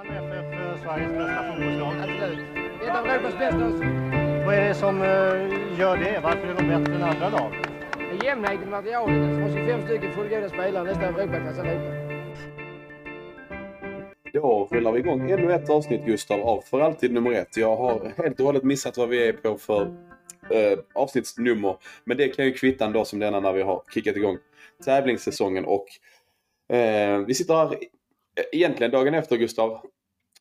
Malmö FF Sveriges bästa fotbollslag? Absolut. Ett av Europas bästa också. Vad är det som eh, gör det? Varför är de bättre än andra lag? Det är jämnheten i materialet. Alltså, har 25 stycken fullgoda spelare, nästan Europaklass allihopa. Då rullar vi igång ännu ett avsnitt Gustav av För alltid nummer ett. Jag har helt och hållet missat vad vi är på för eh, avsnittsnummer. Men det kan ju kvitta en dag som denna när vi har kickat igång tävlingssäsongen och eh, vi sitter här egentligen dagen efter Gustav.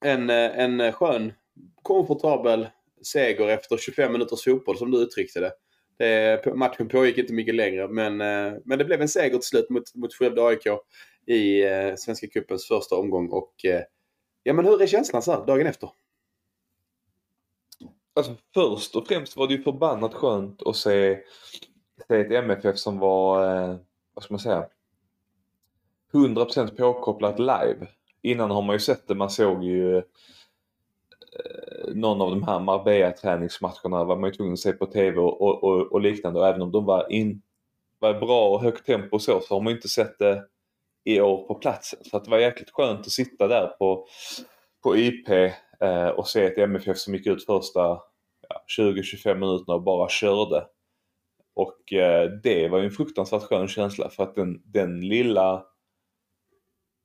En, eh, en skön, komfortabel seger efter 25 minuters fotboll som du uttryckte det. det matchen pågick inte mycket längre men, eh, men det blev en seger till slut mot, mot Skövde AIK i eh, Svenska cupens första omgång. Och, ja men hur är känslan så här dagen efter? Alltså först och främst var det ju förbannat skönt att se, se ett MFF som var, eh, vad ska man säga, 100% påkopplat live. Innan har man ju sett det, man såg ju eh, någon av de här Marbella träningsmatcherna var man ju tvungen att se på TV och, och, och, och liknande och även om de var, in, var bra och högt tempo och så, så har man ju inte sett det i år på platsen. Så att det var jäkligt skönt att sitta där på, på IP eh, och se ett MFF som gick ut första ja, 20-25 minuterna och bara körde. Och eh, det var ju en fruktansvärt skön känsla för att den, den lilla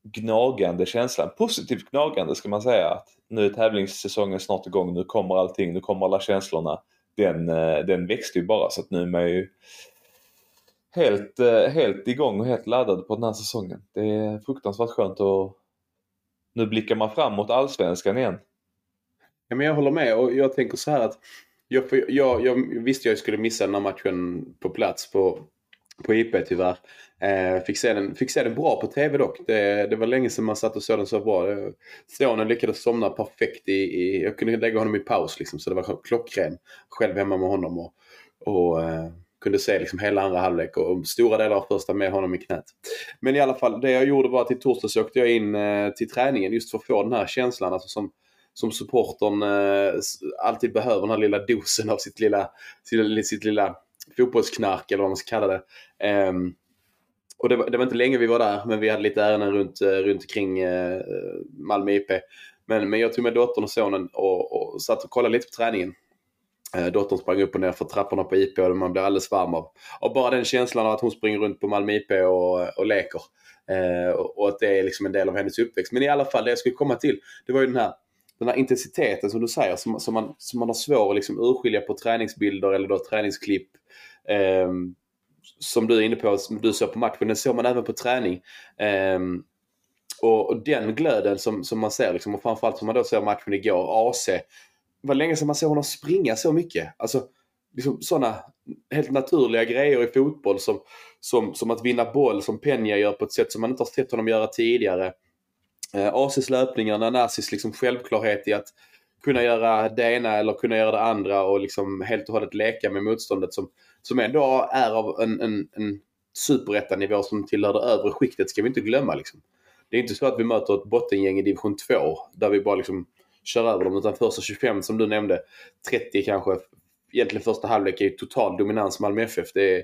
gnagande känslan, positivt gnagande ska man säga, att nu är tävlingssäsongen snart igång, nu kommer allting, nu kommer alla känslorna. Den, eh, den växte ju bara så att nu är man ju helt, eh, helt igång och helt laddad på den här säsongen. Det är fruktansvärt skönt och nu blickar man fram mot allsvenskan igen. Ja, men jag håller med och jag tänker så här att jag, jag, jag visste jag skulle missa den här matchen på plats på, på IP tyvärr. Eh, fick, se den, fick se den bra på TV dock. Det, det var länge sedan man satt och såg den så bra. Eh, Sonen lyckades somna perfekt i, i, Jag kunde lägga honom i paus liksom så det var klockren. Själv hemma med honom och, och eh, kunde se liksom hela andra halvlek och stora delar av första med honom i knät. Men i alla fall, det jag gjorde var att i torsdags åkte jag in eh, till träningen just för att få den här känslan alltså som, som supportern eh, alltid behöver, den här lilla dosen av sitt lilla, sitt, sitt lilla fotbollsknark eller vad man ska kalla det. Um, och det var, det var, inte länge vi var där, men vi hade lite ärenden runt, eh, runt kring uh, eh, Malmö IP. Men, men jag tog med dottern och sonen och, och satt och kollade lite på träningen. Uh, dottern sprang upp och ner för trapporna på IP och man blir alldeles varm av, av bara den känslan av att hon springer runt på Malmö IP och, och leker. Uh, och, och, att det är liksom en del av hennes uppväxt. Men i alla fall, det jag skulle komma till, det var ju den här, den här intensiteten som du säger, som, som, man, som man har svår att liksom urskilja på träningsbilder eller då träningsklipp. Eh, som du är inne på, som du såg på matchen, den såg man även på träning. Eh, och, och, den glöden som, som man ser, liksom, och framförallt som man då ser matchen igår, AC, var länge sedan man såg honom springa så mycket. Alltså, liksom sådana helt naturliga grejer i fotboll som, som, som att vinna boll som Peña gör på ett sätt som man inte har sett honom göra tidigare. Eh, ACs löpningar, Nanasis liksom självklarhet i att kunna göra det ena eller kunna göra det andra och liksom helt och hållet leka med motståndet som, som ändå är av en, en, en superettanivå som tillhör det övre skiktet ska vi inte glömma. Liksom. Det är inte så att vi möter ett bottengäng i division 2 där vi bara liksom kör över dem. Utan första 25 som du nämnde, 30 kanske. Egentligen första halvlek är ju total dominans Malmö FF. Det är,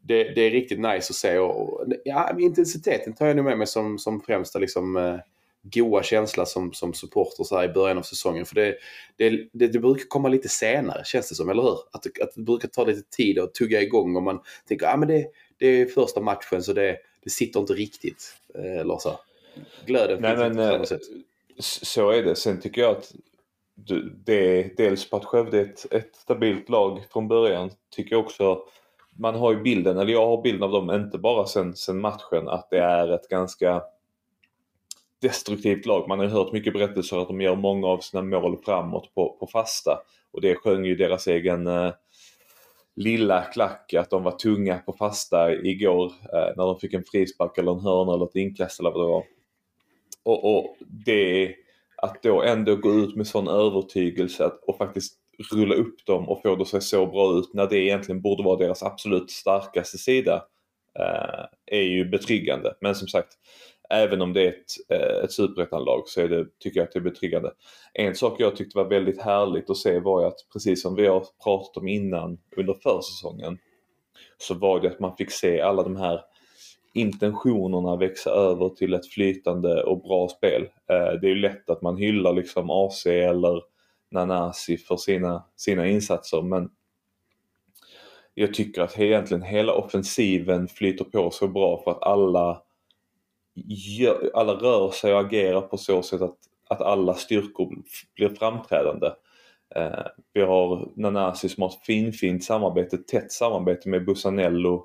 det, det är riktigt nice att se. Och, och, ja, intensiteten tar jag nog med mig som, som främsta liksom, eh, goa känsla som, som supporter så här i början av säsongen. För det, det, det, det, brukar komma lite senare känns det som, eller hur? Att, att det brukar ta lite tid att tugga igång och man tänker att ah, det, det är första matchen så det, det sitter inte riktigt. Eh, så. Glöden Nej, finns men, inte samma sätt. Så är det. Sen tycker jag att det är dels på att Skövde är ett, ett stabilt lag från början. Tycker jag också man har ju bilden, eller jag har bilden av dem, inte bara sen, sen matchen, att det är ett ganska destruktivt lag. Man har hört mycket berättelser att de gör många av sina mål framåt på, på fasta. Och det sjöng ju deras egen eh, lilla klack att de var tunga på fasta igår eh, när de fick en frispark eller en hörna eller ett inkast eller vad det var. Och, och det att då ändå gå ut med sån övertygelse att, och faktiskt rulla upp dem och få det att se så bra ut när det egentligen borde vara deras absolut starkaste sida eh, är ju betryggande. Men som sagt, även om det är ett, eh, ett superettanlag så är det, tycker jag att det är betryggande. En sak jag tyckte var väldigt härligt att se var ju att precis som vi har pratat om innan under försäsongen så var det att man fick se alla de här intentionerna växa över till ett flytande och bra spel. Eh, det är ju lätt att man hyllar liksom AC eller Nanasi för sina, sina insatser men jag tycker att egentligen hela offensiven flyter på så bra för att alla, gör, alla rör sig och agerar på så sätt att, att alla styrkor blir framträdande. Eh, vi har Nanasi som har ett finfint samarbete, tätt samarbete med Busanello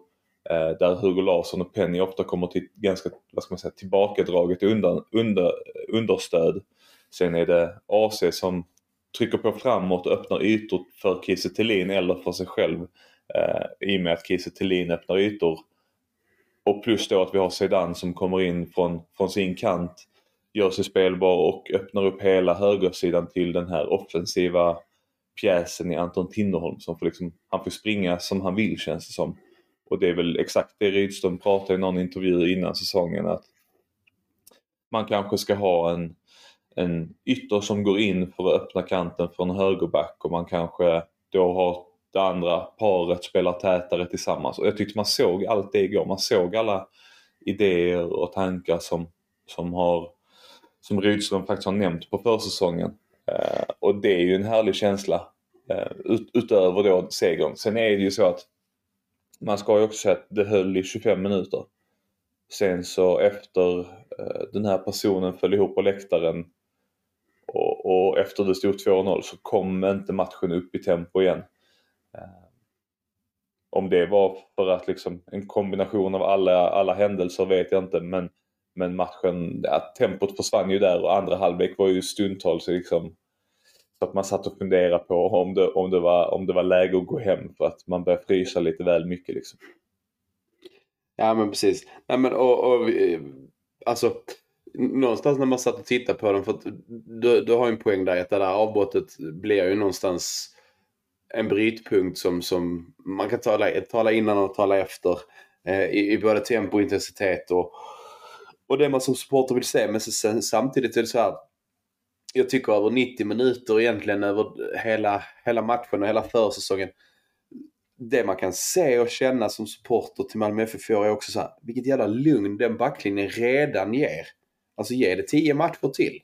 eh, där Hugo Larsson och Penny ofta kommer till ganska, vad ska man säga, tillbakadraget undan, under, understöd. Sen är det AC som trycker på framåt och öppnar ytor för Kiese eller för sig själv eh, i och med att Kiese öppnar ytor. Och plus då att vi har Sedan som kommer in från, från sin kant, gör sig spelbar och öppnar upp hela högersidan till den här offensiva pjäsen i Anton Tinnerholm som får liksom, han får springa som han vill känns det som. Och det är väl exakt det Rydström pratade i någon intervju innan säsongen att man kanske ska ha en, en ytter som går in för att öppna kanten för en högerback och man kanske då har det andra paret spelar tätare tillsammans. Och jag tyckte man såg allt det igår. Man såg alla idéer och tankar som, som, har, som Rydström faktiskt har nämnt på försäsongen. Eh, och det är ju en härlig känsla eh, ut, utöver då segern. Sen är det ju så att man ska ju också säga att det höll i 25 minuter. Sen så efter eh, den här personen föll ihop på läktaren och, och efter det stod 2-0 så kom inte matchen upp i tempo igen. Eh, om det var för att liksom en kombination av alla, alla händelser vet jag inte men, men matchen, ja, tempot försvann ju där och andra halvlek var ju stundtals liksom så att man satt och funderade på om det, om, det var, om det var läge att gå hem för att man började frysa lite väl mycket liksom. Ja men precis. Nej, men, och, och, alltså, någonstans när man satt och tittade på den, för att du, du har en poäng där att det där avbrottet blir ju någonstans en brytpunkt som, som man kan tala, tala innan och tala efter eh, i, i både tempo och intensitet och, och det man som supporter vill se. Men sen, samtidigt är det så här. Jag tycker över 90 minuter egentligen över hela, hela matchen och hela försäsongen. Det man kan se och känna som supporter till Malmö FF är också så här, vilket jävla lugn den backlinjen redan ger. Alltså ge det 10 matcher till.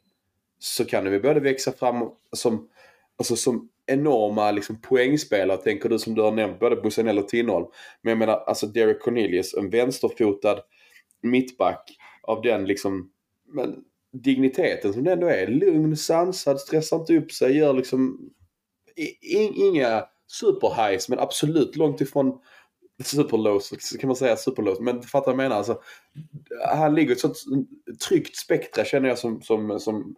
Så kan det både växa fram som, alltså som enorma liksom, poängspelare, tänker du som du har nämnt, både Bussanell och Tinholm. Men jag menar, alltså Derek Cornelius, en vänsterfotad mittback av den liksom, men, digniteten som det ändå är. Lugn, sansad, stressar inte upp sig, gör liksom inga superhighs men absolut långt ifrån superlows, kan man säga superlows. Men du fattar vad jag menar? Alltså, han ligger i ett sånt tryggt spektra känner jag som, som, som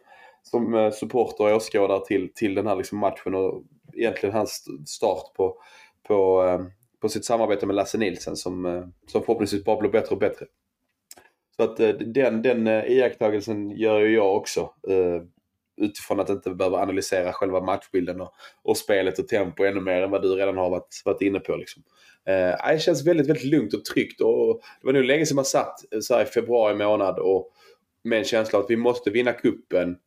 som eh, supporter och åskådare till, till den här liksom matchen och egentligen hans start på, på, eh, på sitt samarbete med Lasse Nilsen som, eh, som förhoppningsvis bara blir bättre och bättre. Så att den, den iakttagelsen gör ju jag också. Utifrån att inte behöva analysera själva matchbilden och, och spelet och tempo ännu mer än vad du redan har varit, varit inne på. Liksom. Eh, det känns väldigt, väldigt lugnt och tryggt. Och det var nog länge sedan man satt så här i februari månad och med en känsla av att vi måste vinna kuppen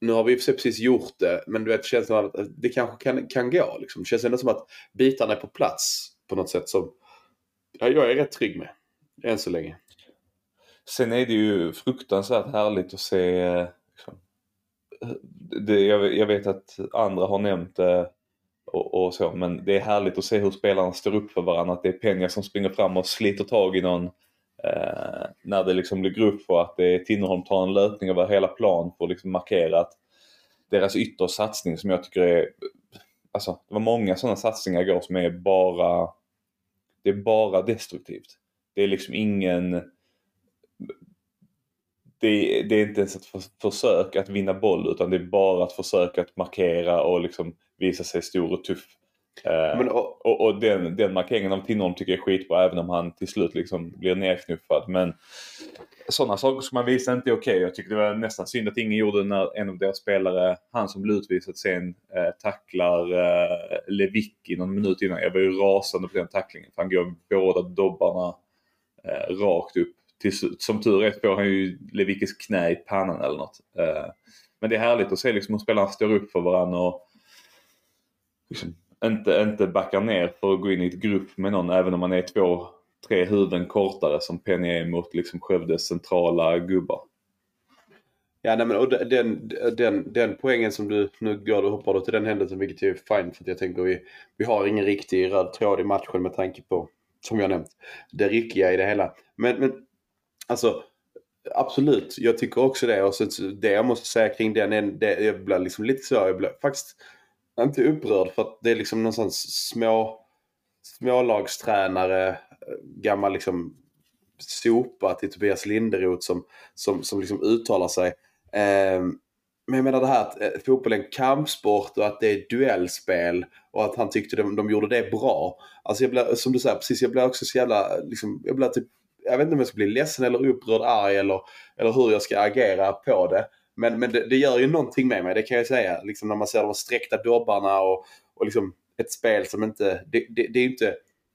nu har vi i och för sig precis gjort det, men du vet känslan att det kanske kan, kan gå. Liksom. Det känns ändå som att bitarna är på plats på något sätt som ja, jag är rätt trygg med. Än så länge. Sen är det ju fruktansvärt härligt att se eh, liksom, det, jag, jag, vet att andra har nämnt det och, och, så men det är härligt att se hur spelarna står upp för varandra. Att det är Peña som springer fram och sliter tag i någon Eh, när det liksom blir grupp på att det är Tinnerholm tar en löpning över hela plan för att liksom markera att deras yttersatsning som jag tycker är... Alltså det var många sådana satsningar igår som är bara... Det är bara destruktivt. Det är liksom ingen... Det, det, är inte ens ett för, försök att vinna boll utan det är bara ett försök att markera och liksom visa sig stor och tuff. Eh, men, och, och, och den, den markeringen av Tinnerholm tycker jag är skitbra även om han till slut liksom blir nerknuffad. Men sådana saker som man visar inte är okej. Okay. Jag tycker det var nästan synd att ingen gjorde när en av deras spelare, han som blev utvisad sen, eh, tacklar eh, Lewicki någon minut innan. Jag var ju rasande på den tacklingen för han går båda dobbarna eh, rakt upp. Till, som tur är får han ju Lewickis knä i pannan eller något. Eh, men det är härligt att se liksom hur spelarna står upp för varandra och liksom, inte, inte backar ner för att gå in i ett grupp med någon även om man är två, tre huvuden kortare som Penny är mot liksom Skövdes centrala gubbar. Ja, nej, men, och den, den, den poängen som du, nu går du hoppar du till den händelsen vilket är fine för att jag tänker vi, vi har ingen riktig röd tråd i matchen med tanke på, som jag nämnt, det ryckiga i det hela. Men, men alltså absolut, jag tycker också det. Och så, det jag måste säga kring den det, jag blir liksom lite så, jag blir faktiskt inte upprörd för att det är liksom någonstans små smålagstränare, eh, gammal liksom sopa till Tobias Linderoth som, som, som liksom uttalar sig. Eh, men jag menar det här att eh, fotboll är en kampsport och att det är duellspel och att han tyckte de, de gjorde det bra. Alltså jag blir, som du säger precis, jag blir också så jävla, liksom, jag blir typ, jag vet inte om jag ska bli ledsen eller upprörd, arg eller, eller hur jag ska agera på det. Men, men det, det, gör ju någonting med mig, det kan jag säga. Liksom när man ser de sträckta dobbarna och, och liksom ett spel som inte, det, det, det är ju inte,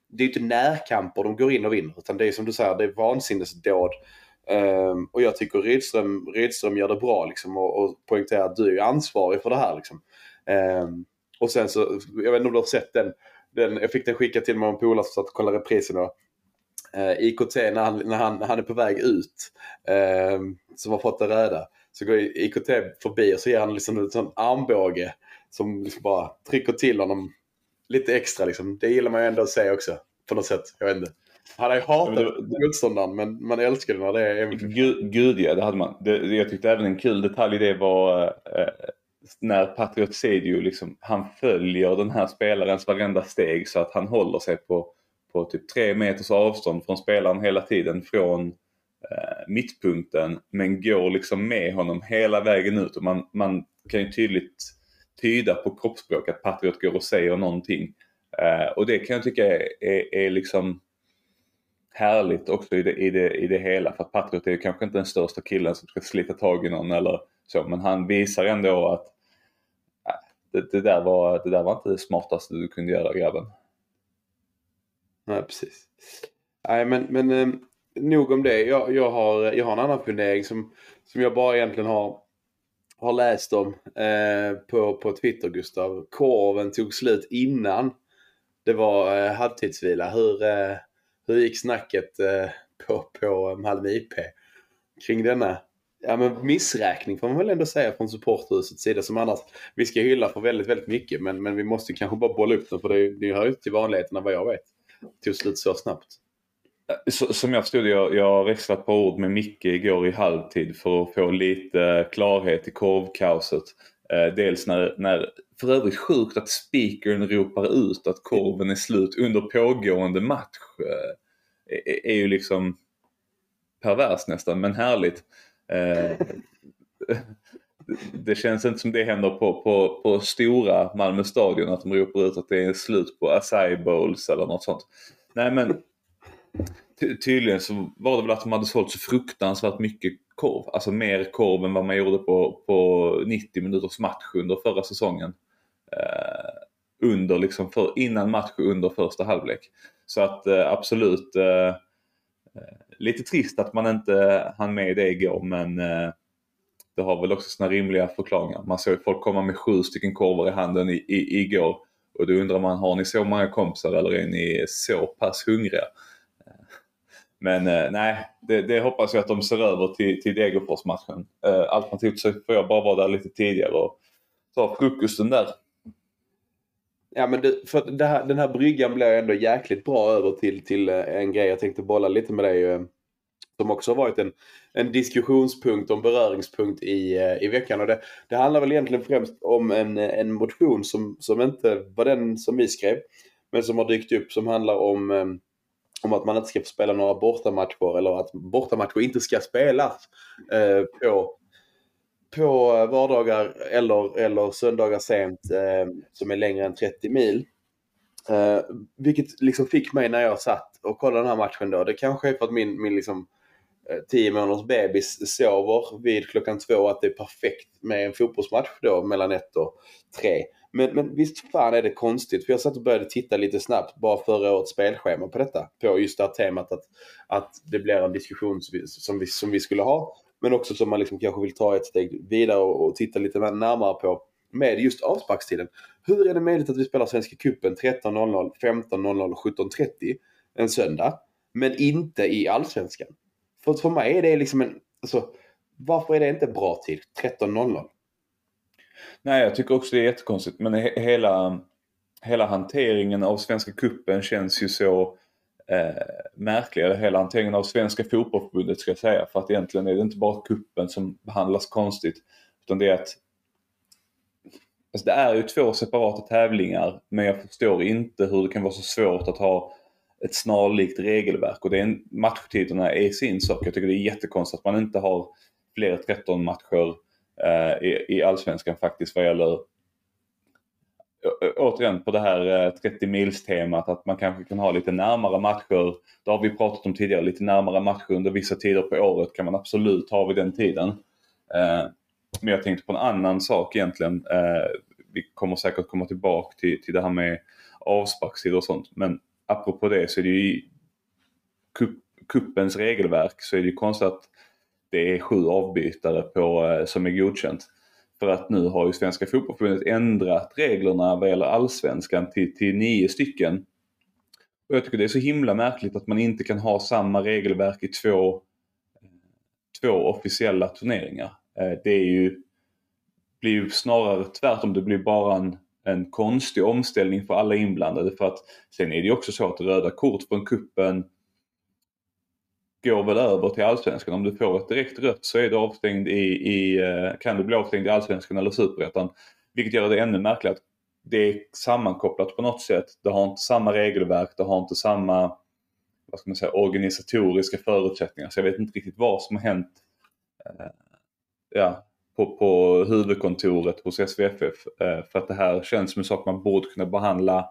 det är inte närkamper de går in och vinner. Utan det är som du säger, det är vansinnesdåd. Um, och jag tycker Rydström, Rydström gör det bra liksom, och, och poängterar att du är ansvarig för det här. Liksom. Um, och sen så, jag vet inte om du har sett den, den jag fick den skickad till mig av en polare som satt och kollade reprisen. Och, eh, uh, IKT när, han, när han, han är på väg ut, uh, som har fått det röda, så går IKT förbi och så ger han liksom en sån armbåge som liksom bara trycker till honom lite extra. Liksom. Det gillar man ju ändå att se också. På något sätt. Jag vet inte. Han ju hatat motståndaren men man älskar det när det är Gud, gud ja, det hade man. Det, jag tyckte även en kul detalj i det var eh, när Patriot Sedio liksom, han följer den här spelarens varenda steg så att han håller sig på, på typ tre meters avstånd från spelaren hela tiden från eh, Eh, mittpunkten men går liksom med honom hela vägen ut och man, man kan ju tydligt tyda på kroppsspråk att Patriot går och säger någonting. Eh, och det kan jag tycka är, är, är liksom härligt också i det, i, det, i det hela. För att Patriot är kanske inte den största killen som ska slita tag i någon eller så. Men han visar ändå att äh, det, det, där var, det där var inte det smartaste du kunde göra grabben. Nej precis. Nej men, men ehm, nog om det. Jag, jag, har, jag har en annan fundering som, som jag bara egentligen har har läst om eh, på, på Twitter Gustav. Korven tog slut innan det var eh, halvtidsvila. Hur, eh, hur gick snacket eh, på, på Malmö IP kring denna ja, men missräkning får man väl ändå säga från supporthusets sida som annars vi ska hylla för väldigt, väldigt mycket. Men, men vi måste kanske bara bolla upp det för det, det hör ju till vanligheterna vad jag vet. Det Tog slut så snabbt. Som jag förstod jag, jag växlat på ord med Micke igår i halvtid för att få lite klarhet i korvkaoset. Eh, dels när, när, för övrigt sjukt att speakern ropar ut att korven är slut under pågående match. Eh, är, är ju liksom pervers nästan, men härligt. Eh, det känns inte som det händer på, på, på stora Malmö stadion att de ropar ut att det är slut på Acai Bowls eller något sånt. Nej men Ty tydligen så var det väl att de hade sålt så fruktansvärt mycket korv. Alltså mer korv än vad man gjorde på, på 90 minuters match under förra säsongen. Eh, under liksom för, innan match och under första halvlek. Så att eh, absolut eh, eh, lite trist att man inte hann med det igår men eh, det har väl också sina rimliga förklaringar. Man såg folk komma med sju stycken korvar i handen i, i, igår. Och då undrar man, har ni så många kompisar eller är ni så pass hungriga? Men eh, nej, det, det, hoppas jag att de ser över till, till Degerfors-matchen. Eh, alternativt så får jag bara vara där lite tidigare och ta frukosten där. Ja men det, för det här, den här bryggan blir ändå jäkligt bra över till, till eh, en grej jag tänkte bolla lite med dig. Eh, som också har varit en, en diskussionspunkt och en beröringspunkt i, eh, i veckan. Och det, det handlar väl egentligen främst om en, en motion som, som inte var den som vi skrev. Men som har dykt upp som handlar om om att man inte ska få spela några bortamatcher eller att bortamatcher inte ska spelas eh, på, på vardagar eller, eller söndagar sent eh, som är längre än 30 mil. Eh, vilket liksom fick mig när jag satt och kollade den här matchen då. Det kanske är för att min, min liksom, eh, 10 månaders bebis sover vid klockan två att det är perfekt med en fotbollsmatch då mellan ett och tre. Men, men visst fan är det konstigt. För jag satt och började titta lite snabbt bara förra årets spelschema på detta. På just det här temat att, att det blir en diskussion som vi, som vi, som vi skulle ha. Men också som man liksom kanske vill ta ett steg vidare och, och titta lite närmare på med just avsparkstiden. Hur är det möjligt att vi spelar Svenska Cupen 13.00, 15.00 17.30 en söndag? men inte i allsvenskan. För för mig är det liksom en, alltså, varför är det inte bra tid? 13.00. Nej, jag tycker också det är jättekonstigt. Men he hela, hela hanteringen av Svenska Kuppen känns ju så eh, märklig. Eller hela hanteringen av Svenska Fotbollförbundet ska jag säga. För att egentligen är det inte bara kuppen som behandlas konstigt. Utan det är att Alltså det är ju två separata tävlingar men jag förstår inte hur det kan vara så svårt att ha ett snarlikt regelverk. Och det är en, matchtiderna är sin sak. Jag tycker det är jättekonstigt att man inte har fler 13 matcher Eh, i, i Allsvenskan faktiskt vad gäller återigen på det här eh, 30 mils temat att man kanske kan ha lite närmare matcher. Det har vi pratat om tidigare, lite närmare matcher under vissa tider på året kan man absolut ha vid den tiden. Eh, men jag tänkte på en annan sak egentligen. Vi kommer säkert komma tillbaka till, till det här med avsparkstider och sånt. Men apropå det så är det ju i kuppens regelverk så är det ju konstigt att det är sju avbytare på, eh, som är godkänt. För att nu har ju Svenska Fotbollförbundet ändrat reglerna vad gäller allsvenskan till, till nio stycken. Och jag tycker det är så himla märkligt att man inte kan ha samma regelverk i två, eh, två officiella turneringar. Eh, det är ju, blir ju snarare tvärtom, det blir bara en, en konstig omställning för alla inblandade. För att sen är det ju också så att röda kort från kuppen går väl över till allsvenskan. Om du får ett direkt rött så är du avstängd i, i, eh, kan du bli avstängd i allsvenskan eller superettan. Vilket gör det ännu märkligare att det är sammankopplat på något sätt. Det har inte samma regelverk, det har inte samma vad ska man säga, organisatoriska förutsättningar. Så jag vet inte riktigt vad som har hänt eh, ja, på, på huvudkontoret hos SVFF. Eh, för att det här känns som en sak man borde kunna behandla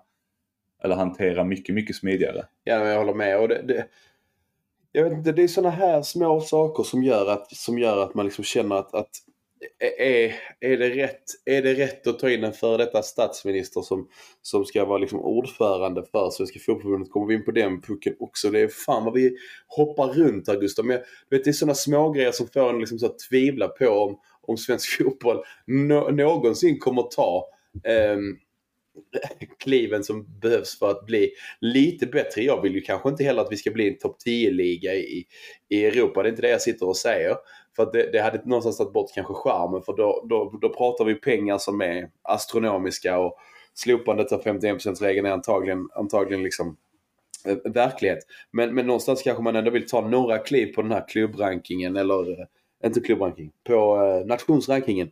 eller hantera mycket, mycket smidigare. Ja, jag håller med. Och det, det, jag vet inte, det är sådana här små saker som gör att, som gör att man liksom känner att, att är, är, det rätt, är det rätt att ta in en före detta statsminister som, som ska vara liksom ordförande för Svenska Fotbollförbundet? Kommer vi in på den pucken också? Det är fan vad vi hoppar runt här Gustav. Men jag, vet, det är sådana små grejer som får en liksom så att tvivla på om, om svensk fotboll no, någonsin kommer ta um, kliven som behövs för att bli lite bättre. Jag vill ju kanske inte heller att vi ska bli en topp 10-liga i, i Europa. Det är inte det jag sitter och säger. För att det, det hade någonstans tagit bort kanske charmen för då, då, då pratar vi pengar som är astronomiska och slopandet av 51%-regeln är antagligen, antagligen liksom eh, verklighet. Men, men någonstans kanske man ändå vill ta några kliv på den här klubbrankingen eller eh, inte klubbranking, på eh, nationsrankingen.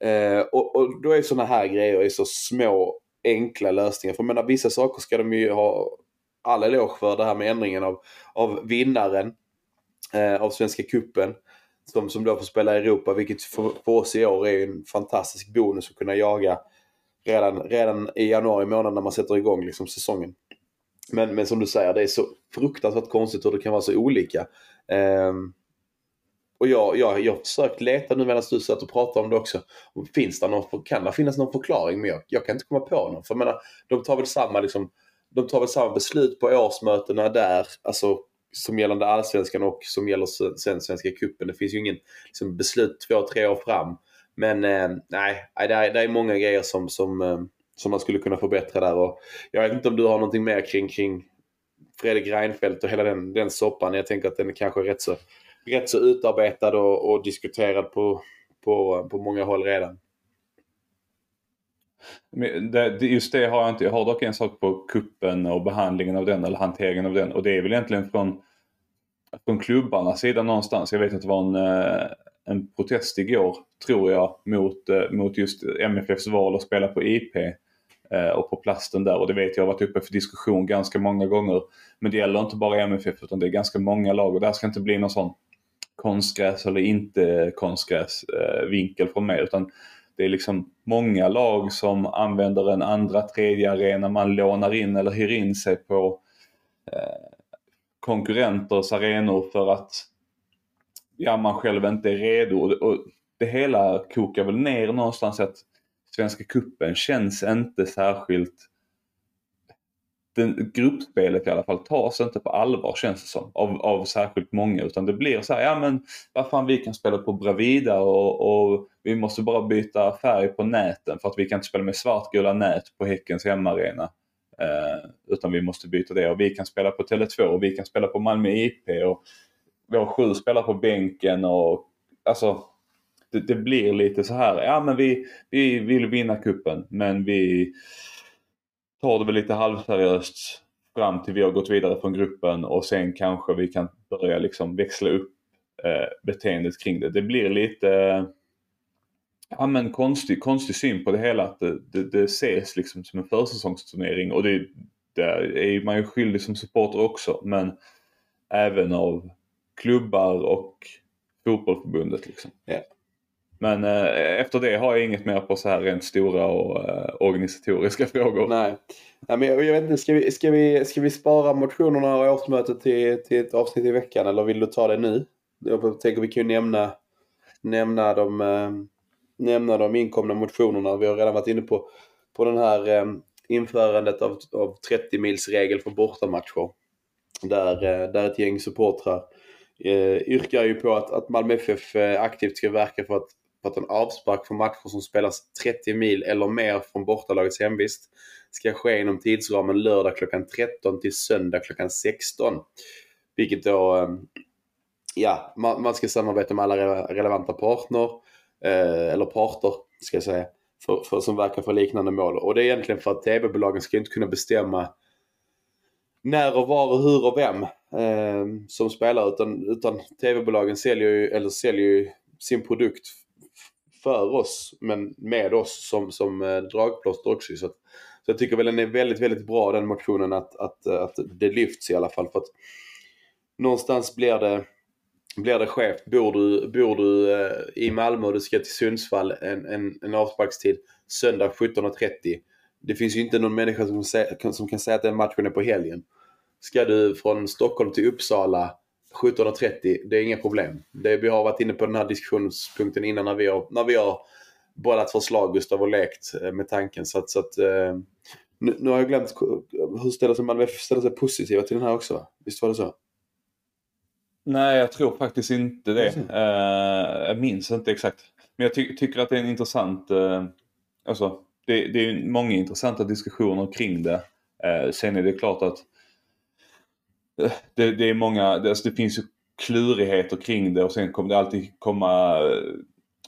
Eh, och, och, då är sådana här grejer är så små enkla lösningar. För jag menar vissa saker ska de ju ha all eloge för. Det här med ändringen av, av vinnaren eh, av Svenska Kuppen som, som då får spela i Europa, vilket för, för oss i år är en fantastisk bonus att kunna jaga redan, redan i januari månad när man sätter igång liksom säsongen. Men, men som du säger, det är så fruktansvärt konstigt hur det kan vara så olika. Um, och jag, jag, jag har försökt leta nu medan du satt och pratade om det också. Finns det någon, kan det finnas någon förklaring? Men jag, jag kan inte komma på någon. För jag menar, de tar väl samma liksom, de tar väl samma beslut på årsmötena där, alltså som gällande allsvenskan och som gäller sen Svenska Cupen. Det finns ju ingen liksom, beslut två, tre år fram. Men eh, nej, det är, det är många grejer som, som, eh, som man skulle kunna förbättra där. Och jag vet inte om du har någonting mer kring, kring Fredrik Reinfeldt och hela den, den soppan. Jag tänker att den är kanske rätt så rätt så utarbetad och, och diskuterad på, på, på många håll redan. Just det har jag inte. Jag har dock en sak på kuppen och behandlingen av den eller hanteringen av den och det är väl egentligen från, från klubbarnas sida någonstans. Jag vet att det var en, eh, en protest igår, tror jag, mot, eh, mot just MFFs val att spela på IP eh, och på plasten där och det vet jag har varit uppe för diskussion ganska många gånger. Men det gäller inte bara MFF utan det är ganska många lag och det här ska inte bli någon sån konstgräs eller inte konstgräs eh, vinkel från mig. Utan det är liksom många lag som använder en andra, tredje arena. Man lånar in eller hyr in sig på eh, konkurrenters arenor för att ja, man själv inte är redo. Och det hela kokar väl ner någonstans att Svenska Kuppen känns inte särskilt den, gruppspelet i alla fall tas inte på allvar känns det som av, av särskilt många utan det blir så här, ja men vad fan vi kan spela på Bravida och, och vi måste bara byta färg på näten för att vi kan inte spela med svartgula nät på Häckens hemmaarena. Eh, utan vi måste byta det och vi kan spela på Tele2 och vi kan spela på Malmö IP och vi har sju spelare på bänken och alltså det, det blir lite så här, ja men vi, vi vill vinna kuppen men vi tar det väl lite halvseriöst fram till vi har gått vidare från gruppen och sen kanske vi kan börja liksom växla upp eh, beteendet kring det. Det blir lite eh, ja, men konstig, konstig syn på det hela. Att det, det, det ses liksom som en försäsongsturnering och det, där är man ju skyldig som supporter också. Men även av klubbar och fotbollförbundet. Liksom. Ja. Men eh, efter det har jag inget mer på så här rent stora och eh, organisatoriska frågor. Nej. Nej men jag, jag vet inte, ska vi, ska, vi, ska vi spara motionerna och årsmötet till, till ett avsnitt i veckan eller vill du ta det nu? Jag tänker vi kan ju nämna, nämna, de, eh, nämna de inkomna motionerna. Vi har redan varit inne på, på den här eh, införandet av, av 30 mils regel för bortamatcher. Där, eh, där ett gäng supportrar eh, yrkar ju på att, att Malmö FF eh, aktivt ska verka för att, att en avspark för matcher som spelas 30 mil eller mer från bortalagets hemvist ska ske inom tidsramen lördag klockan 13 till söndag klockan 16. Vilket då, eh, ja, man, ska samarbeta med alla relevanta partner, eh, eller parter ska jag säga, för, för, som verkar för liknande mål. Och det är egentligen för att tv-bolagen ska inte kunna bestämma när och var och hur och vem eh, som spelar utan, utan tv-bolagen säljer ju, eller säljer ju sin produkt för oss men med oss som, som eh, dragplåster också. Så, att, så jag tycker väl den är väldigt, väldigt bra den motionen att, att, eh, att det lyfts i alla fall. För att någonstans blir det, blir det skevt. Bor du, bor du eh, i Malmö och du ska till Sundsvall en, en, en avsparkstid söndag 17.30. Det finns ju inte någon människa som, som kan säga att den matchen är på helgen. Ska du från Stockholm till Uppsala 17.30, det är inga problem. Det, vi har varit inne på den här diskussionspunkten innan när vi har, när vi har bollat förslag Gustav och lekt eh, med tanken. Så att, så att, eh, nu, nu har jag glömt, hur ställer sig Malmö ställer sig positiva till den här också? Visst var det så? Nej, jag tror faktiskt inte det. Eh, jag minns inte exakt. Men jag ty tycker att det är en intressant... Uh, alltså, det, det är många intressanta diskussioner kring det. Sen är det klart att det, det är många... Det, alltså, det finns ju klurigheter kring det och sen kommer det alltid komma eh,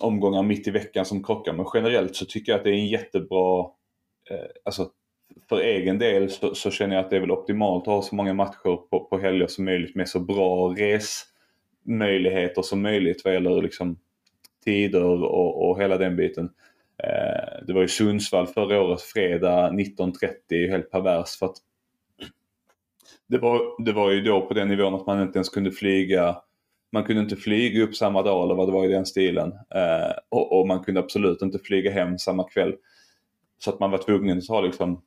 omgångar mitt i veckan som krockar. Men generellt så tycker jag att det är en jättebra... Eh, alltså, för egen del så, så, känner jag att det är väl optimalt att ha så många matcher på, på helger som möjligt med så bra resmöjligheter som möjligt vad gäller liksom tider och, och hela den biten. Eh, det var ju Sundsvall förra året, fredag 19.30, helt pervers för att det var, det var ju då på den nivån att man inte ens kunde flyga man kunde inte flyga upp samma dag eller vad det var i den stilen. Eh, och, och man kunde absolut inte flyga hem samma kväll. Så att man var tvungen att ta liksom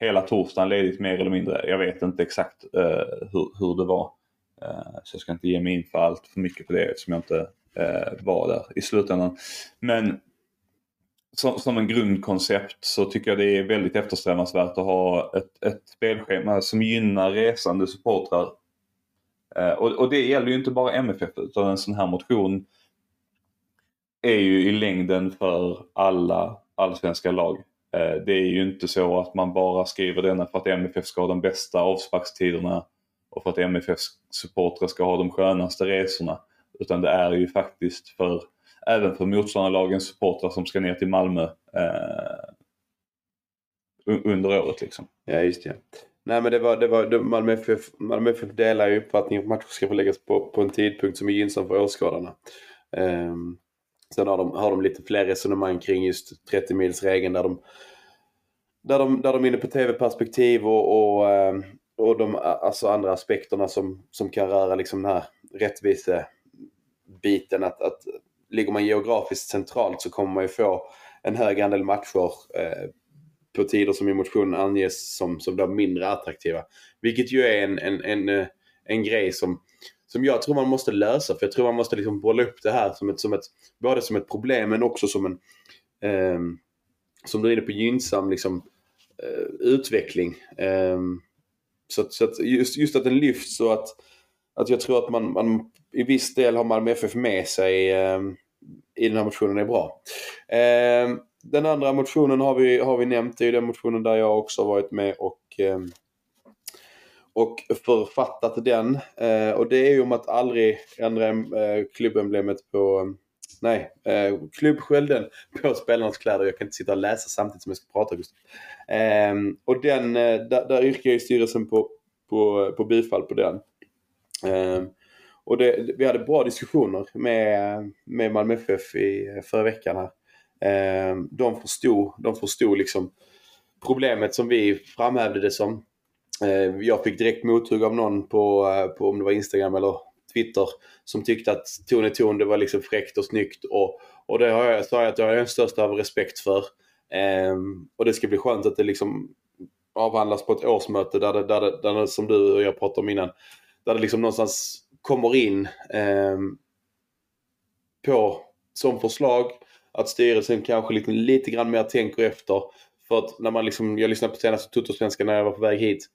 hela torsdagen ledigt mer eller mindre. Jag vet inte exakt eh, hur, hur det var. Eh, så jag ska inte ge mig in för allt för mycket på det eftersom jag inte eh, var där i slutändan. Men som, som en grundkoncept så tycker jag det är väldigt eftersträvansvärt att ha ett, ett spelschema som gynnar resande supportrar. Eh, och, och det gäller ju inte bara MFF utan en sån här motion är ju i längden för alla allsvenska lag. Eh, det är ju inte så att man bara skriver denna för att MFF ska ha de bästa avsparkstiderna och för att MFFs supportrar ska ha de skönaste resorna. Utan det är ju faktiskt för även för motståndarlagens supportrar som ska ner till Malmö eh, under året. Liksom. Ja, just det. Nej, men det var, det var, det, Malmö, FF, Malmö FF delar ju uppfattningen att matcher ska förläggas på, på en tidpunkt som är gynnsam för åskådarna. Um, sen har de, har de lite fler resonemang kring just 30 mils regeln där de, där de, där de är inne på tv-perspektiv och, och, ehm, och de alltså andra aspekterna som, som kan röra liksom den här rättvisebiten. Att, att ligger man geografiskt centralt så kommer man ju få en hög andel matcher eh, på tider som i motionen anges som, som blir mindre attraktiva. Vilket ju är en, en, en, eh, en grej som, som jag tror man måste lösa. För jag tror man måste liksom bolla upp det här som ett, som ett, både som ett problem men också som en, eh, som du är inne på, gynnsam liksom, eh, utveckling. Eh, så att, så att just, just att den lyfts och att, att jag tror att man, man i viss del har Malmö FF med sig eh, i den här motionen är bra. Eh, den andra motionen har vi, har vi nämnt. Det är den motionen där jag också har varit med och, eh, och författat den. Eh, och det är ju om att aldrig ändra eh, klubbemblemet på Nej, eh, klubbskölden på spelarnas kläder. Jag kan inte sitta och läsa samtidigt som jag ska prata. Just. Eh, och den, eh, där, där yrkar ju styrelsen på, på, på bifall på den. Ehm, och det, vi hade bra diskussioner med, med Malmö FF i förra veckan här. Eh, de förstod, de förstod liksom problemet som vi framhävde det som. Eh, jag fick direkt mothugg av någon på, eh, på om det var Instagram eller Twitter som tyckte att ton i ton det var liksom fräckt och snyggt. Och, och det har jag, sa jag att jag har den största av respekt för. Eh, och det ska bli skönt att det liksom avhandlas på ett årsmöte där det, där det, där det som du och jag pratade om innan, där det liksom någonstans kommer in eh, på som förslag att styrelsen kanske lite, lite grann mer tänker efter. För att när man liksom, jag lyssnade på senaste Tuttosvenskan när jag var på väg hit.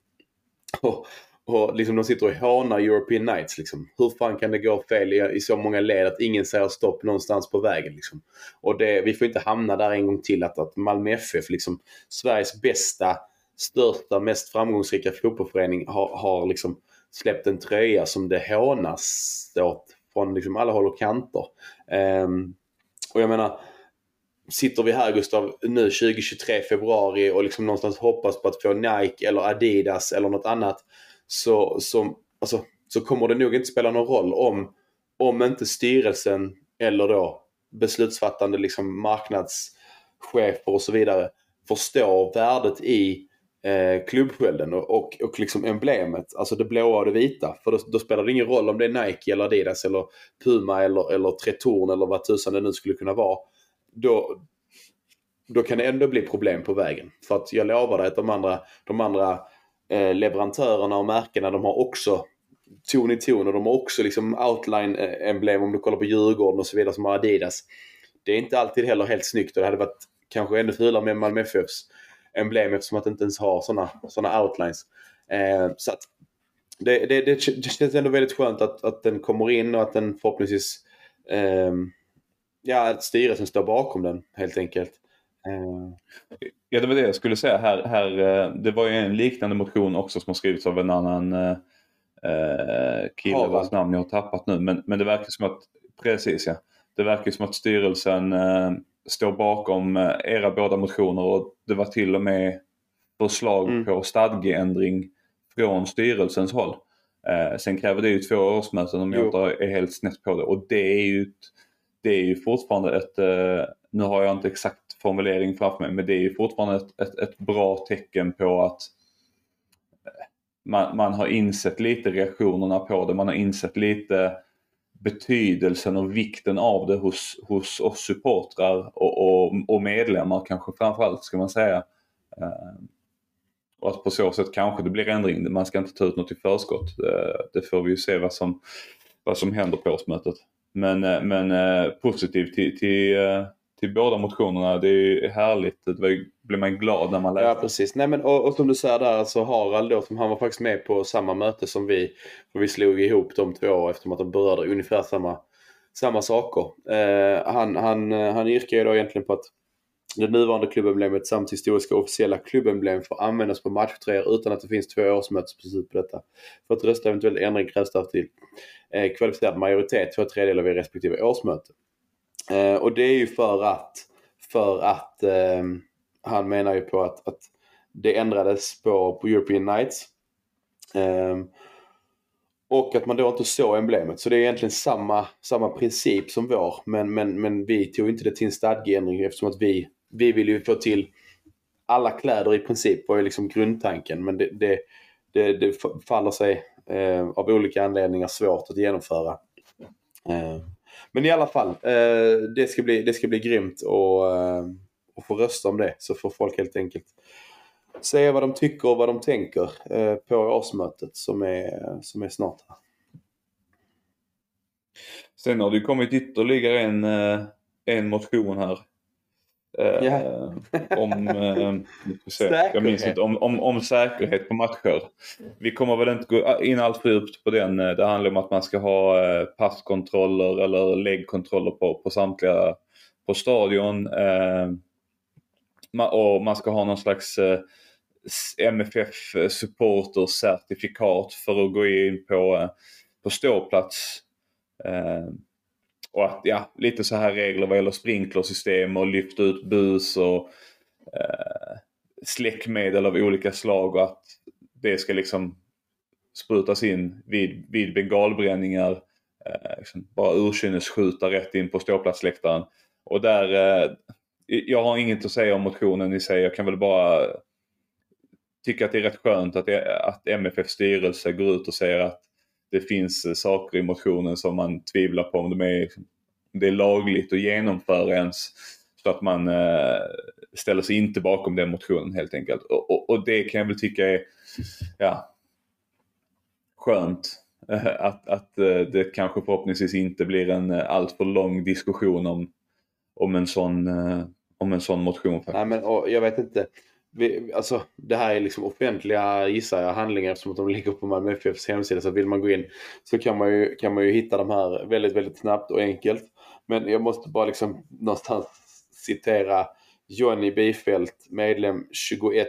Och, och liksom de sitter och hånar European Nights. Liksom. Hur fan kan det gå fel i, i så många led att ingen säger stopp någonstans på vägen? Liksom. Och det, vi får inte hamna där en gång till att, att Malmö FF, liksom, Sveriges bästa, största, mest framgångsrika fotbollsförening har, har liksom släppt en tröja som det hånas åt från liksom alla håll och kanter. Um, och jag menar, sitter vi här Gustav nu 2023 februari och liksom någonstans hoppas på att få Nike eller Adidas eller något annat så, så, alltså, så kommer det nog inte spela någon roll om, om inte styrelsen eller då beslutsfattande liksom marknadschefer och så vidare förstår värdet i eh, klubbskölden och, och, och liksom emblemet, alltså det blåa och det vita. För då, då, spelar det ingen roll om det är Nike eller Adidas eller Puma eller, eller Tretorn eller vad tusan det nu skulle kunna vara. Då, då kan det ändå bli problem på vägen. För att jag lovar dig att de andra, de andra eh, leverantörerna och märkena de har också ton i ton och de har också liksom outline-emblem eh, om du kollar på Djurgården och så vidare som har Adidas. Det är inte alltid heller helt snyggt och det hade varit kanske ännu fulare med Malmö FFs emblem eftersom att det inte ens har sådana såna outlines. Eh, så det, det, det, känns ändå väldigt skönt att, att den kommer in och att den förhoppningsvis eh, ja, att styrelsen står bakom den helt enkelt. Eh. Ja, det var det jag skulle säga. Här, här, eh, det var ju en liknande motion också som har skrivits av en annan eh, eh kille vars namn jag har tappat nu. Men, men det verkar som att, precis ja, det verkar som att styrelsen eh, står bakom era båda motioner och det var till och med förslag mm. på stadgeändring från styrelsens håll. Eh, sen kräver det ju två årsmöten om jag inte är helt snett på det och det är ju, det är ju fortfarande ett, eh, nu har jag inte exakt formulering framför mig men det är ju fortfarande ett, ett, ett bra tecken på att eh, man, man, har insett lite reaktionerna på det, man har insett lite betydelsen och vikten av det hos, hos oss supportrar och, och, och medlemmar kanske framförallt ska man säga. Eh, och att på så sätt kanske det blir ändring. Man ska inte ta ut något i förskott. Eh, det får vi ju se vad som, vad som händer på årsmötet. Men, eh, men positivt till, till, till båda motionerna. Det är härligt. Det blir man glad när man läser. Ja precis. Nej, men, och, och som du säger där, alltså Harald då, som han var faktiskt med på samma möte som vi. Och vi slog ihop de två eftersom att de berörde ungefär samma, samma saker. Eh, han, han, han yrkar ju då egentligen på att det nuvarande klubbemblemet samt historiska officiella klubbemblem får användas på matchtröjor utan att det finns två årsmötesbeslut på detta. För att rösta eventuell ändring krävs därtill eh, kvalificerad majoritet, två tredjedelar vid respektive årsmöte. Eh, och det är ju för att, för att eh, han menar ju på att, att det ändrades på, på European Nights. Eh, och att man då inte såg emblemet. Så det är egentligen samma, samma princip som vår. Men, men, men vi tog inte det till en stadgeändring eftersom att vi, vi vill ju få till alla kläder i princip var ju liksom grundtanken. Men det, det, det, det faller sig eh, av olika anledningar svårt att genomföra. Eh, men i alla fall, eh, det, ska bli, det ska bli grymt och, eh, och få rösta om det. Så får folk helt enkelt säga vad de tycker och vad de tänker eh, på årsmötet som är, som är snart. Sen har det kommit ytterligare en, eh, en motion här. Ja. om, eh, jag minns inte, om, om, om säkerhet på matcher. Vi kommer väl inte gå in allt för djupt på den. Eh, Det handlar om att man ska ha eh, passkontroller eller läggkontroller på, på samtliga på stadion. Och man ska ha någon slags MFF supportercertifikat för att gå in på, på ståplats. Och att, ja, lite så här regler vad gäller sprinklersystem och lyfta ut bus och eh, släckmedel av olika slag och att det ska liksom sprutas in vid, vid bengalbränningar. Eh, liksom bara urkynnesskjuta rätt in på ståplatsläktaren. Och där, eh, jag har inget att säga om motionen i sig. Jag kan väl bara tycka att det är rätt skönt att, att MFF styrelse går ut och säger att det finns eh, saker i motionen som man tvivlar på om de är, om det är lagligt att genomföra ens. Så att man eh, ställer sig inte bakom den motionen helt enkelt. Och, och, och det kan jag väl tycka är ja, skönt. Eh, att, att eh, det kanske förhoppningsvis inte blir en alltför lång diskussion om, om, en, sån, om en sån motion. Faktiskt. Nej, men och, jag vet inte. Vi, alltså, det här är liksom offentliga gissar jag, handlingar eftersom att de ligger på Malmö FFs hemsida. Så vill man gå in så kan man, ju, kan man ju hitta de här väldigt, väldigt snabbt och enkelt. Men jag måste bara liksom någonstans citera Johnny Bifelt, medlem 21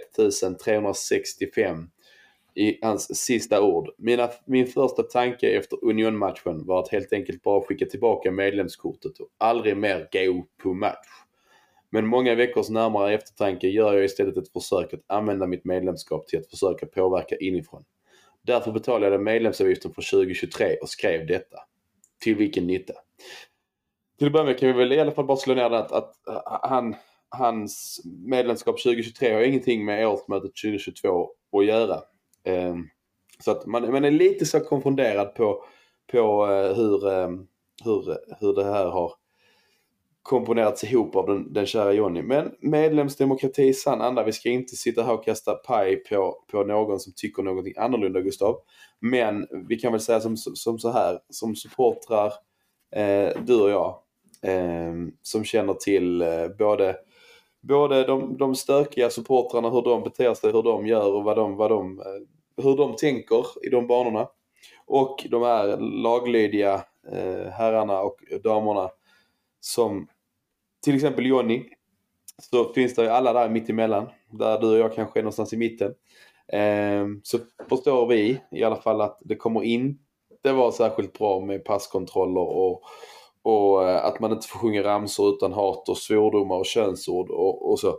365 i hans sista ord. Mina, min första tanke efter Union-matchen var att helt enkelt bara skicka tillbaka medlemskortet och aldrig mer gå på match. Men många veckors närmare eftertanke gör jag istället ett försök att använda mitt medlemskap till att försöka påverka inifrån. Därför betalade jag medlemsavgiften för 2023 och skrev detta. Till vilken nytta? Till att börja med kan vi väl i alla fall bara slå ner det att, att han, hans medlemskap 2023 har ingenting med årsmötet 2022 att göra. Ehm, så att man, man är lite så konfunderad på, på eh, hur, ehm, hur, hur det här har komponerats ihop av den, den kära Jonny. Men medlemsdemokrati i sann anda. Vi ska inte sitta här och kasta paj på, på någon som tycker någonting annorlunda Gustav. Men vi kan väl säga som, som så här, som supportrar, eh, du och jag, eh, som känner till eh, både, både de, de stökiga supportrarna, hur de beter sig, hur de gör och vad de, vad de, eh, hur de tänker i de banorna. Och de här laglydiga eh, herrarna och damerna som till exempel Jonny. Så finns det ju alla där mittemellan. Där du och jag kanske är någonstans i mitten. Ehm, så förstår vi i alla fall att det kommer inte vara särskilt bra med passkontroller och, och eh, att man inte får sjunga ramsor utan hat och svordomar och könsord och, och så.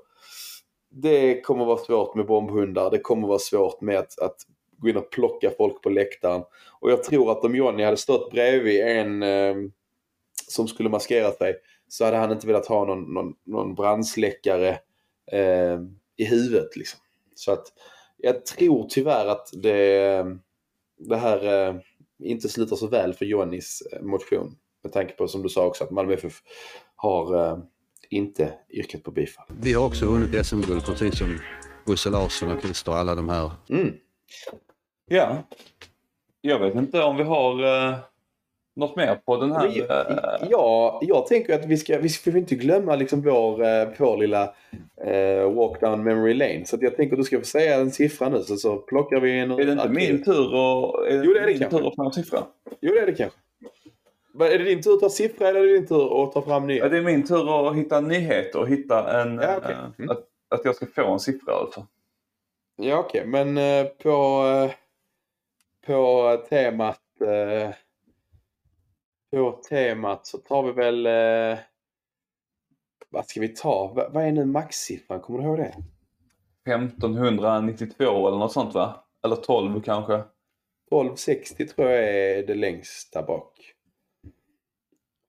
Det kommer vara svårt med bombhundar. Det kommer vara svårt med att, att gå in och plocka folk på läktaren. Och jag tror att om Johnny hade stått bredvid en eh, som skulle maskera sig så hade han inte velat ha någon, någon, någon brandsläckare eh, i huvudet. Liksom. Så att jag tror tyvärr att det, det här eh, inte slutar så väl för Johannys eh, motion. Med tanke på som du sa också att Malmö FF har eh, inte yrkat på bifall. Vi har också vunnit SM-guld precis som Bosse Larsson och Christer och alla de här. Mm. Ja. Jag vet inte om vi har eh, något mer på den här. Men eh, ja, jag tänker att vi ska, vi ska inte glömma liksom vår, eh, vår lilla eh, walk down memory lane. Så jag tänker att du ska få säga en siffra nu så, så plockar vi en... är det inte min tur och, är Jo, det är det min kanske. tur att få en siffra? Jo, det är det kanske. Är det din tur att ta siffra eller är det din tur att ta fram Ja, nya? det är min tur att hitta nyheter och hitta en... Ja, okej. eh, Mm. att, att jag ska få en siffra alltså. Ja, okej. Men eh, på, på temat... Eh, på temat så tar vi väl... Eh, vad ska vi ta? Va, vad är nu maxsiffran? Kommer du ihåg det? 1592 eller något sånt va? Eller 12 kanske? 1260 tror jag är det längsta bak.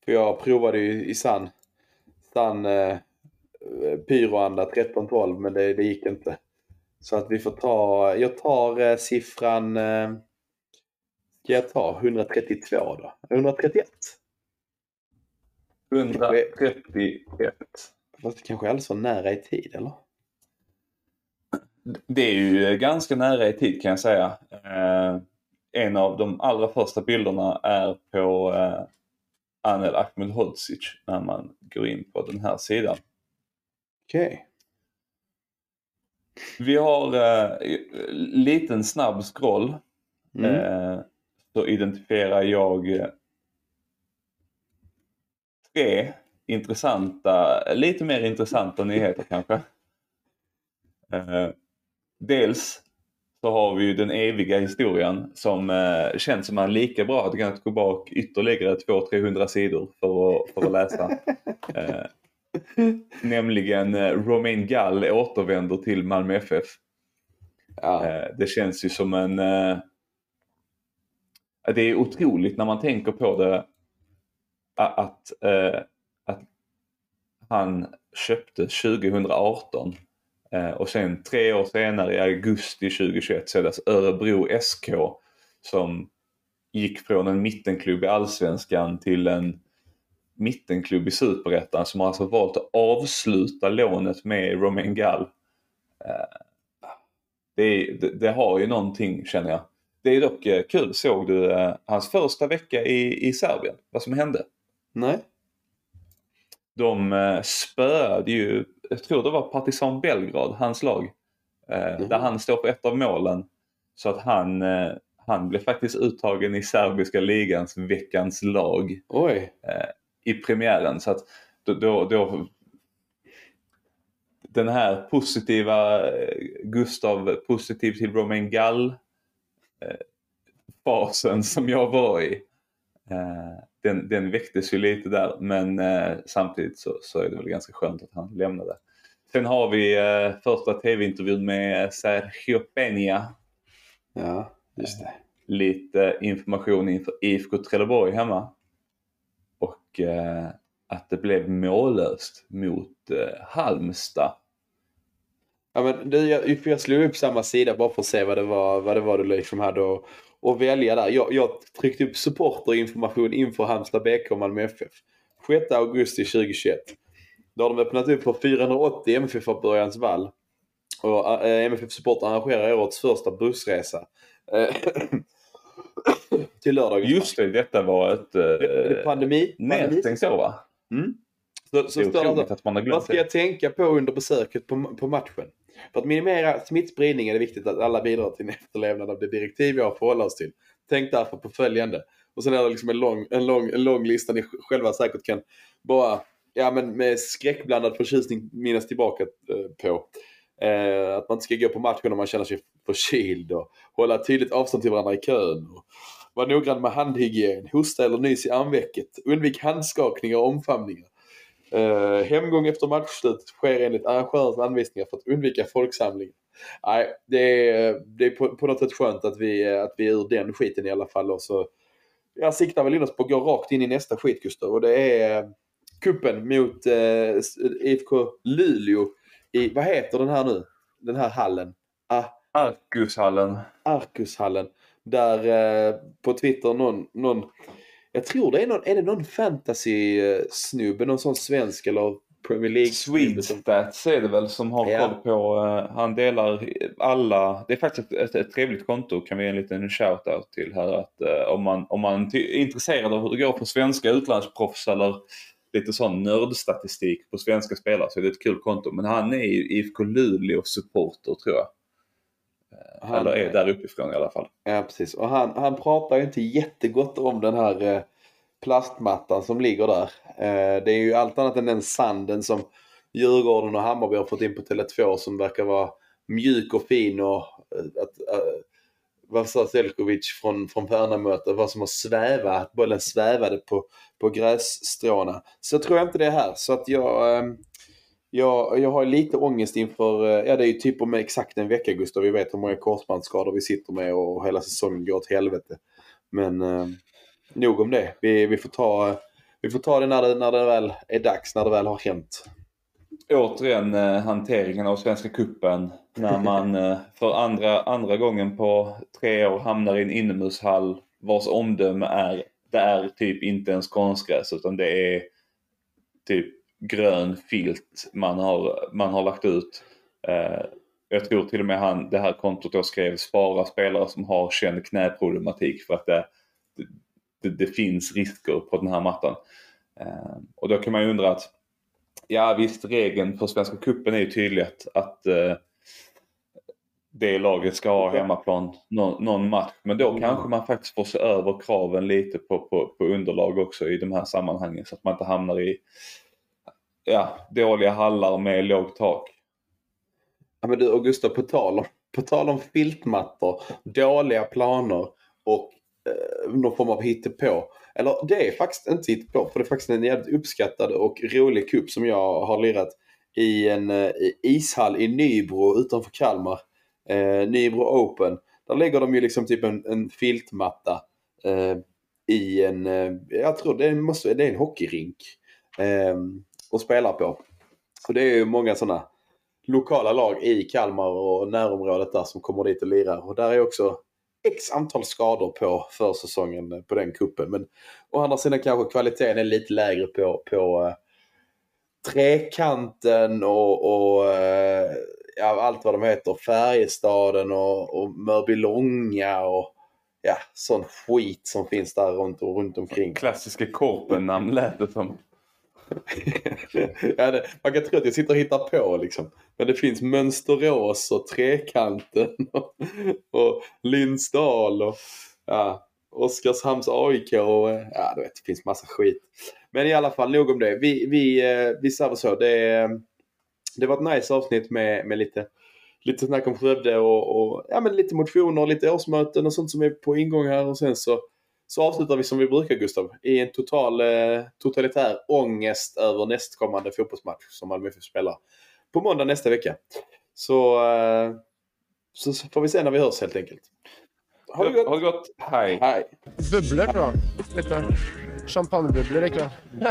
För jag provade ju i sann, sann eh, pyroanda 1312 men det, det gick inte. Så att vi får ta, jag tar eh, siffran, eh, ska jag ta 132 då? 131? 131. Fast det kanske är alldeles för nära i tid eller? Det är ju ganska nära i tid kan jag säga. Eh, en av de allra första bilderna är på eh, Anel Ahmedhodzic när man går in på den här sidan. Okej. Vi har eh, liten snabb scroll. Mm. Eh, så identifierar jag eh, tre intressanta, lite mer intressanta nyheter kanske. Eh, dels så har vi ju den eviga historien som eh, känns som man lika bra hade kunnat gå bak ytterligare 200-300 sidor för att, för att läsa. Eh, nämligen eh, Romain Gall återvänder till Malmö FF. Ja. Eh, det känns ju som en... Det är otroligt när man tänker på det att, eh, att han köpte 2018 eh, och sen tre år senare i augusti 2021 så är det alltså Örebro SK som gick från en mittenklubb i Allsvenskan till en mittenklubb i Superettan som har alltså valt att avsluta lånet med Romain Gall. Eh, det, det, det har ju någonting känner jag. Det är dock eh, kul. Såg du eh, hans första vecka i, i Serbien? Vad som hände? Nej. De eh, spöade ju, jag tror det var Partizan Belgrad, hans lag. Eh, Mhm. Där han står för ett av målen. Så att han, eh, han blev faktiskt uttagen i serbiska ligans veckans lag Oj. i premiären. Så att då, då, då den här positiva Gustav positiv till Romain Gall fasen som jag var i. Eh, den, den väcktes ju lite där men eh, samtidigt så, så är det väl ganska skönt att han lämnade. Sen har vi eh, första tv-intervjun med Sergio Peña. Ja, just det. Lite information inför IFK Trelleborg hemma. Och att det blev mållöst mot Halmstad. Ja, men du, jag, jag slog upp samma sida bara för att se vad det var, vad det var du liksom hade att, att välja där. Jag, jag tryckte upp supporterinformation inför Halmstad BK och Malmö FF. 6 augusti 2021. Då har de öppnat upp för 480 MFF av Börjans vall. Och äh, MFF Support arrangerar årets första bussresa. Eh, till lördagen. Just det, detta var ett Det är eh, pandemi. nedstängt år va? Mm. Så, Det så är det otroligt där. att man har Vad glömt ska det. jag tänka på under besöket på, på matchen? För att minimera smittspridning är det viktigt att alla bidrar till en efterlevnad av det direktiv vi har att förhålla oss till. Tänk därför på följande. Och sen är det liksom en lång, en lång, en lång lista ni själva säkert kan bara, ja men med skräckblandad förtjusning minnas tillbaka eh, på. Eh, att man inte ska gå på matchen om man känner sig förkyld och hålla tydligt avstånd till varandra i kön. Och var noggrann med handhygien, hosta eller nys i armvecket. Undvik handskakningar och omfamningar. Uh, hemgång efter matchslut sker enligt arrangörens anvisningar för att undvika folksamlingar. Nej, det är, det är på, på något sätt skönt att vi, att vi är ur den skiten i alla fall. Och så, jag siktar väl in oss på att gå rakt in i nästa skit Gustav. Och det är eh, kuppen mot eh, IFK Luleå i, vad heter den här nu? Den här hallen? Ah, Arkushallen. Arkushallen. Där eh, på Twitter någon, någon, jag tror det är någon, är det någon fantasy-snubbe, någon sån svensk eller Premier League Sweetstats är det väl som har Ja. koll på. eh, han delar alla. Det är faktiskt ett, ett, ett trevligt konto kan vi ge en liten shout-out till här. Att, eh, om man, om man är intresserad av hur det går för svenska utlandsproffs eller lite sån nördstatistik på svenska spelare så är det ett kul konto. Men han är ju IFK Luleå supporter tror jag. Han- eller är där uppifrån i alla fall. Ja, precis. Och han, han pratar ju inte jättegott om den här eh, plastmattan som ligger där. Eh, det är ju allt annat än den sanden som Djurgården och Hammarby har fått in på Tele2 som verkar vara mjuk och fin och eh, att, eh, vad sa Selkovic från, från Värnamo att det var som att sväva, att bollen svävade på, på grässtråna. Så tror jag inte det är här. Så att jag, eh, jag, jag har lite ångest inför, eh, ja det är ju typ om exakt en vecka Gustav. Vi vet hur många korsbandsskador vi sitter med och hela säsongen går åt helvete. Men eh, nog om det. Vi, vi, får ta, vi får ta det när, det när det väl är dags, när det väl har hänt. återigen eh, hanteringen av Svenska Kuppen när man eh, för andra, andra gången på tre år hamnar i en inomhushall vars omdöme är det är typ inte ens konstgräs utan det är typ grön filt man har, man har lagt ut. Eh, jag tror till och med han, det här kontot då skrev spara spelare som har känd knäproblematik för att det, det, det finns risker på den här mattan. Eh, och då kan man ju undra att Ja visst, regeln för Svenska Cupen är ju tydlig att, att eh, det laget ska ha hemmaplan någon, någon match. Men då kanske man faktiskt får se över kraven lite på, på, på underlag också i de här sammanhangen. Så att man inte hamnar i ja, dåliga hallar med lågt tak. Ja, men du Augusta, på tal om, på tal om filtmattor, dåliga planer och eh, någon form av hittepå. Eller det är faktiskt inte hittepå, för det är faktiskt en jävligt uppskattad och rolig kupp som jag har lirat i en eh, ishall i Nybro utanför Kalmar. Eh, Nybro Open. Där lägger de ju liksom typ en, en filtmatta eh, i en, eh, jag tror det måste, det är en hockeyrink. Eh, och spelar på. Och det är ju många sådana lokala lag i Kalmar och närområdet där som kommer dit och lirar. Och där är också x antal skador på försäsongen på den kuppen. Men å andra sidan kanske kvaliteten är lite lägre på, på eh, trekanten och, och eh, ja, allt vad de heter. Färjestaden och, och Mörbylånga och ja, sån skit som finns där runt, och runt omkring. Klassiska korpen-namn lät det som. ja, det, man kan tro att jag sitter och hittar på liksom. Men det finns Mönsterås och Trekanten och, och Lindsdal och ja, Oskarshamns AIK och ja, du vet, det finns massa skit. Men i alla fall, nog om det. Vi, vi, eh, vi sa väl så. Det, det var ett nice avsnitt med, med lite, lite snack om Skövde och, och ja, men lite motioner och lite årsmöten och sånt som är på ingång här. Och sen så, så avslutar vi som vi brukar Gustav. I en total, eh, totalitär ångest över nästkommande fotbollsmatch som Malmö FF spelar på måndag nästa vecka. Så, eh, så, så får vi se när vi hörs helt enkelt. Ha det gott! Ha det gott. Hej. Hej! Bubblor. Lite champagnebubblor ikväll.